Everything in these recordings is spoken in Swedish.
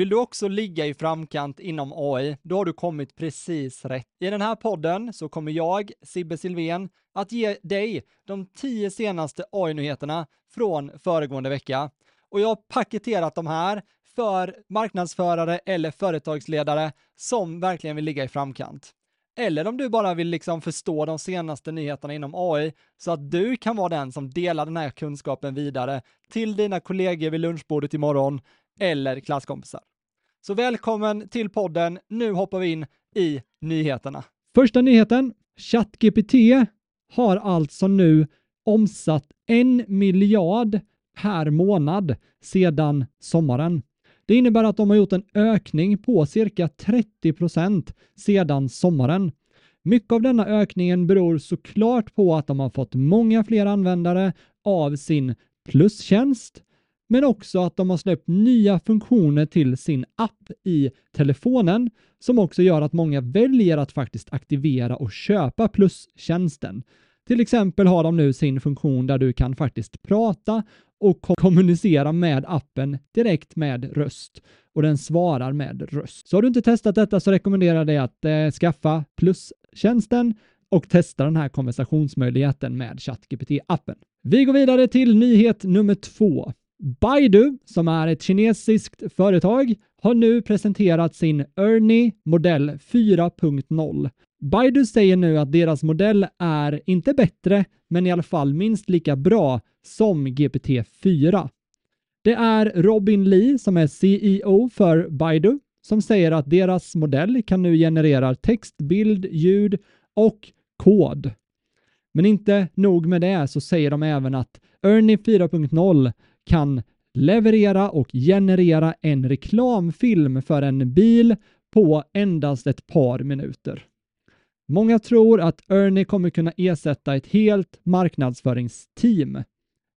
Vill du också ligga i framkant inom AI, då har du kommit precis rätt. I den här podden så kommer jag, Sibbe Silvén, att ge dig de tio senaste AI-nyheterna från föregående vecka. Och jag har paketerat de här för marknadsförare eller företagsledare som verkligen vill ligga i framkant. Eller om du bara vill liksom förstå de senaste nyheterna inom AI så att du kan vara den som delar den här kunskapen vidare till dina kollegor vid lunchbordet imorgon eller klasskompisar. Så välkommen till podden. Nu hoppar vi in i nyheterna. Första nyheten. ChatGPT har alltså nu omsatt en miljard per månad sedan sommaren. Det innebär att de har gjort en ökning på cirka 30 procent sedan sommaren. Mycket av denna ökningen beror såklart på att de har fått många fler användare av sin plustjänst, men också att de har släppt nya funktioner till sin app i telefonen som också gör att många väljer att faktiskt aktivera och köpa plustjänsten. Till exempel har de nu sin funktion där du kan faktiskt prata och kommunicera med appen direkt med röst och den svarar med röst. Så har du inte testat detta så rekommenderar jag dig att eh, skaffa plustjänsten och testa den här konversationsmöjligheten med ChatGPT-appen. Vi går vidare till nyhet nummer två. Baidu, som är ett kinesiskt företag, har nu presenterat sin Ernie modell 4.0. Baidu säger nu att deras modell är inte bättre, men i alla fall minst lika bra som GPT-4. Det är Robin Lee som är CEO för Baidu som säger att deras modell kan nu generera text, bild, ljud och kod. Men inte nog med det så säger de även att Ernie 4.0 kan leverera och generera en reklamfilm för en bil på endast ett par minuter. Många tror att Ernie kommer kunna ersätta ett helt marknadsföringsteam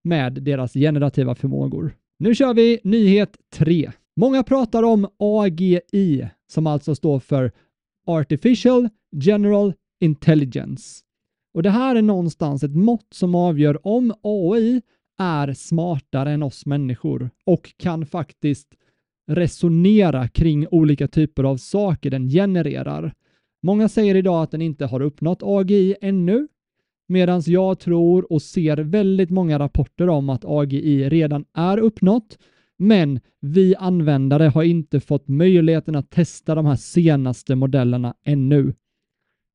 med deras generativa förmågor. Nu kör vi nyhet 3. Många pratar om AGI som alltså står för Artificial General Intelligence. Och det här är någonstans ett mått som avgör om AI är smartare än oss människor och kan faktiskt resonera kring olika typer av saker den genererar. Många säger idag att den inte har uppnått AGI ännu, medan jag tror och ser väldigt många rapporter om att AGI redan är uppnått, men vi användare har inte fått möjligheten att testa de här senaste modellerna ännu.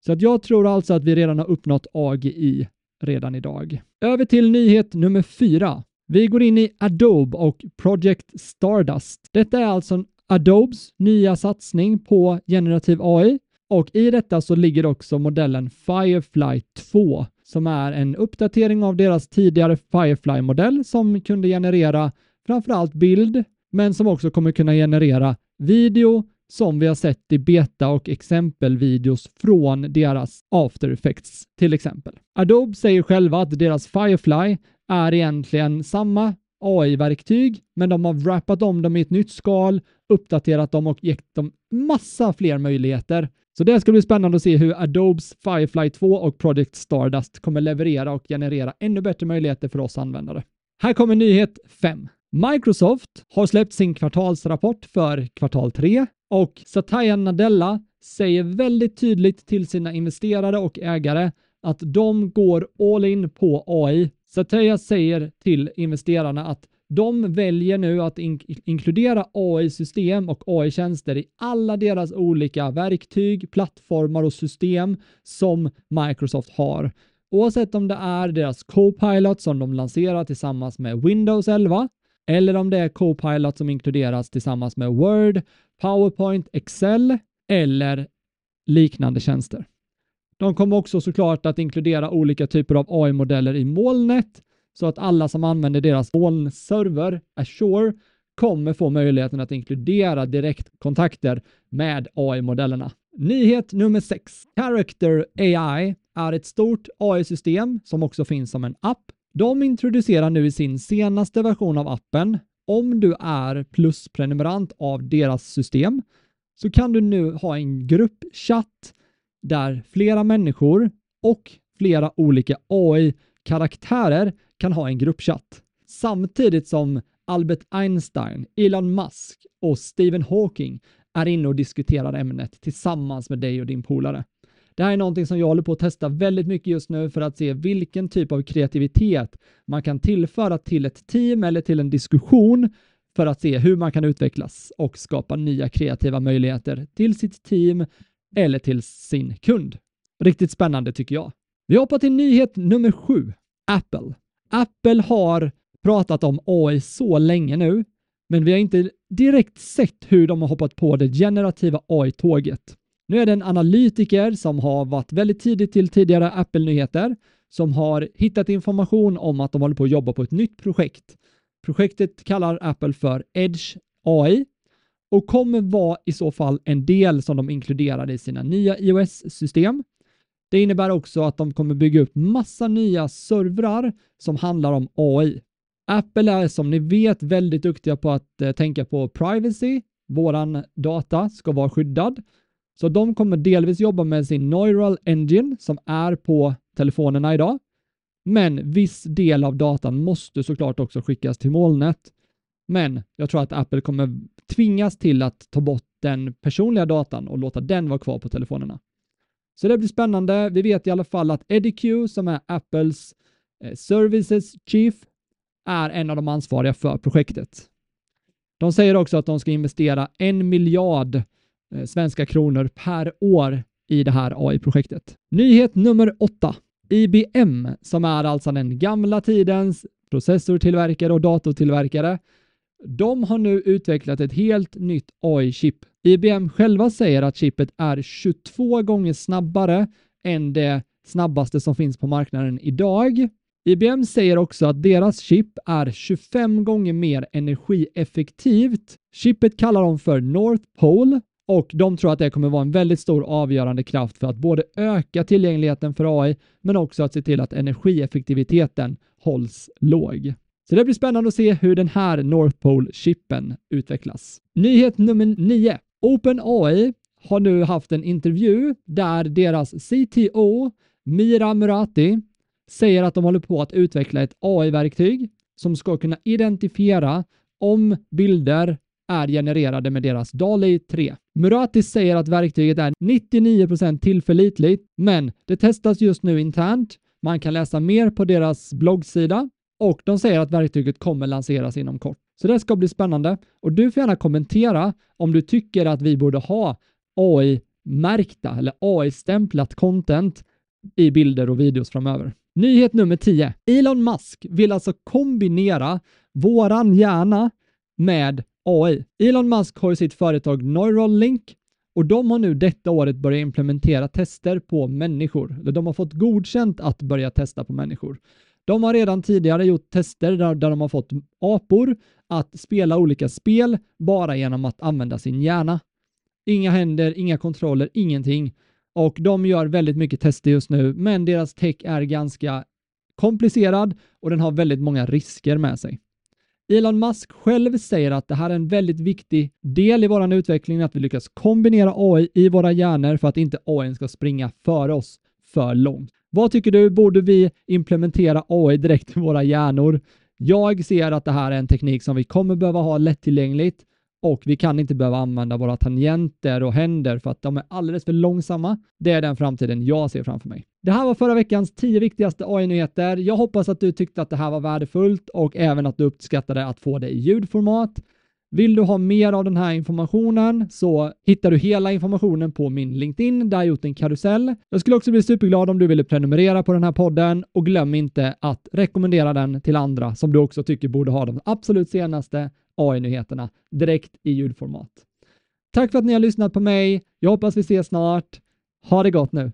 Så att jag tror alltså att vi redan har uppnått AGI redan idag. Över till nyhet nummer fyra. Vi går in i Adobe och Project Stardust. Detta är alltså Adobes nya satsning på generativ AI och i detta så ligger också modellen Firefly 2 som är en uppdatering av deras tidigare Firefly-modell som kunde generera framförallt bild, men som också kommer kunna generera video som vi har sett i beta och exempelvideos från deras After Effects till exempel. Adobe säger själva att deras Firefly är egentligen samma AI-verktyg, men de har wrappat om dem i ett nytt skal, uppdaterat dem och gett dem massa fler möjligheter. Så det ska bli spännande att se hur Adobes Firefly 2 och Project Stardust kommer leverera och generera ännu bättre möjligheter för oss användare. Här kommer nyhet 5. Microsoft har släppt sin kvartalsrapport för kvartal 3 och Satya Nadella säger väldigt tydligt till sina investerare och ägare att de går all in på AI. Satya säger till investerarna att de väljer nu att in inkludera AI-system och AI-tjänster i alla deras olika verktyg, plattformar och system som Microsoft har. Oavsett om det är deras Copilot som de lanserar tillsammans med Windows 11 eller om det är Copilot som inkluderas tillsammans med Word, PowerPoint, Excel eller liknande tjänster. De kommer också såklart att inkludera olika typer av AI-modeller i molnet så att alla som använder deras molnserver, Azure, kommer få möjligheten att inkludera direktkontakter med AI-modellerna. Nyhet nummer 6. Character AI är ett stort AI-system som också finns som en app. De introducerar nu i sin senaste version av appen, om du är plusprenumerant av deras system, så kan du nu ha en gruppchatt där flera människor och flera olika AI-karaktärer kan ha en gruppchatt. Samtidigt som Albert Einstein, Elon Musk och Stephen Hawking är inne och diskuterar ämnet tillsammans med dig och din polare. Det här är någonting som jag håller på att testa väldigt mycket just nu för att se vilken typ av kreativitet man kan tillföra till ett team eller till en diskussion för att se hur man kan utvecklas och skapa nya kreativa möjligheter till sitt team eller till sin kund. Riktigt spännande tycker jag. Vi hoppar till nyhet nummer sju. Apple. Apple har pratat om AI så länge nu, men vi har inte direkt sett hur de har hoppat på det generativa AI-tåget. Nu är det en analytiker som har varit väldigt tidigt till tidigare Apple-nyheter som har hittat information om att de håller på att jobba på ett nytt projekt. Projektet kallar Apple för Edge AI och kommer vara i så fall en del som de inkluderar i sina nya iOS-system. Det innebär också att de kommer bygga upp massa nya servrar som handlar om AI. Apple är som ni vet väldigt duktiga på att eh, tänka på privacy. Våran data ska vara skyddad. Så de kommer delvis jobba med sin Neural Engine som är på telefonerna idag. Men viss del av datan måste såklart också skickas till molnet. Men jag tror att Apple kommer tvingas till att ta bort den personliga datan och låta den vara kvar på telefonerna. Så det blir spännande. Vi vet i alla fall att Eddie Q som är Apples eh, Services Chief är en av de ansvariga för projektet. De säger också att de ska investera en miljard eh, Eh, svenska kronor per år i det här AI-projektet. Nyhet nummer åtta. IBM, som är alltså den gamla tidens processortillverkare och datortillverkare, de har nu utvecklat ett helt nytt AI-chip. IBM själva säger att chippet är 22 gånger snabbare än det snabbaste som finns på marknaden idag. IBM säger också att deras chip är 25 gånger mer energieffektivt. Chippet kallar de för North Pole och de tror att det kommer vara en väldigt stor avgörande kraft för att både öka tillgängligheten för AI men också att se till att energieffektiviteten hålls låg. Så det blir spännande att se hur den här North Pole-chippen utvecklas. Nyhet nummer 9. OpenAI har nu haft en intervju där deras CTO Mira Murati säger att de håller på att utveckla ett AI-verktyg som ska kunna identifiera om bilder är genererade med deras DALI 3. Murati säger att verktyget är 99% tillförlitligt, men det testas just nu internt. Man kan läsa mer på deras bloggsida och de säger att verktyget kommer lanseras inom kort. Så det ska bli spännande och du får gärna kommentera om du tycker att vi borde ha AI-märkta eller AI-stämplat content i bilder och videos framöver. Nyhet nummer 10. Elon Musk vill alltså kombinera våran hjärna med AI. Elon Musk har ju sitt företag Neuralink och de har nu detta året börjat implementera tester på människor. De har fått godkänt att börja testa på människor. De har redan tidigare gjort tester där, där de har fått apor att spela olika spel bara genom att använda sin hjärna. Inga händer, inga kontroller, ingenting. Och de gör väldigt mycket tester just nu, men deras tech är ganska komplicerad och den har väldigt många risker med sig. Elon Musk själv säger att det här är en väldigt viktig del i vår utveckling, att vi lyckas kombinera AI i våra hjärnor för att inte AI ska springa före oss för långt. Vad tycker du? Borde vi implementera AI direkt i våra hjärnor? Jag ser att det här är en teknik som vi kommer behöva ha lättillgängligt och vi kan inte behöva använda våra tangenter och händer för att de är alldeles för långsamma. Det är den framtiden jag ser framför mig. Det här var förra veckans 10 viktigaste AI-nyheter. Jag hoppas att du tyckte att det här var värdefullt och även att du uppskattade att få det i ljudformat. Vill du ha mer av den här informationen så hittar du hela informationen på min LinkedIn där jag gjort en karusell. Jag skulle också bli superglad om du ville prenumerera på den här podden och glöm inte att rekommendera den till andra som du också tycker borde ha de absolut senaste AI-nyheterna direkt i ljudformat. Tack för att ni har lyssnat på mig. Jag hoppas vi ses snart. Ha det gott nu.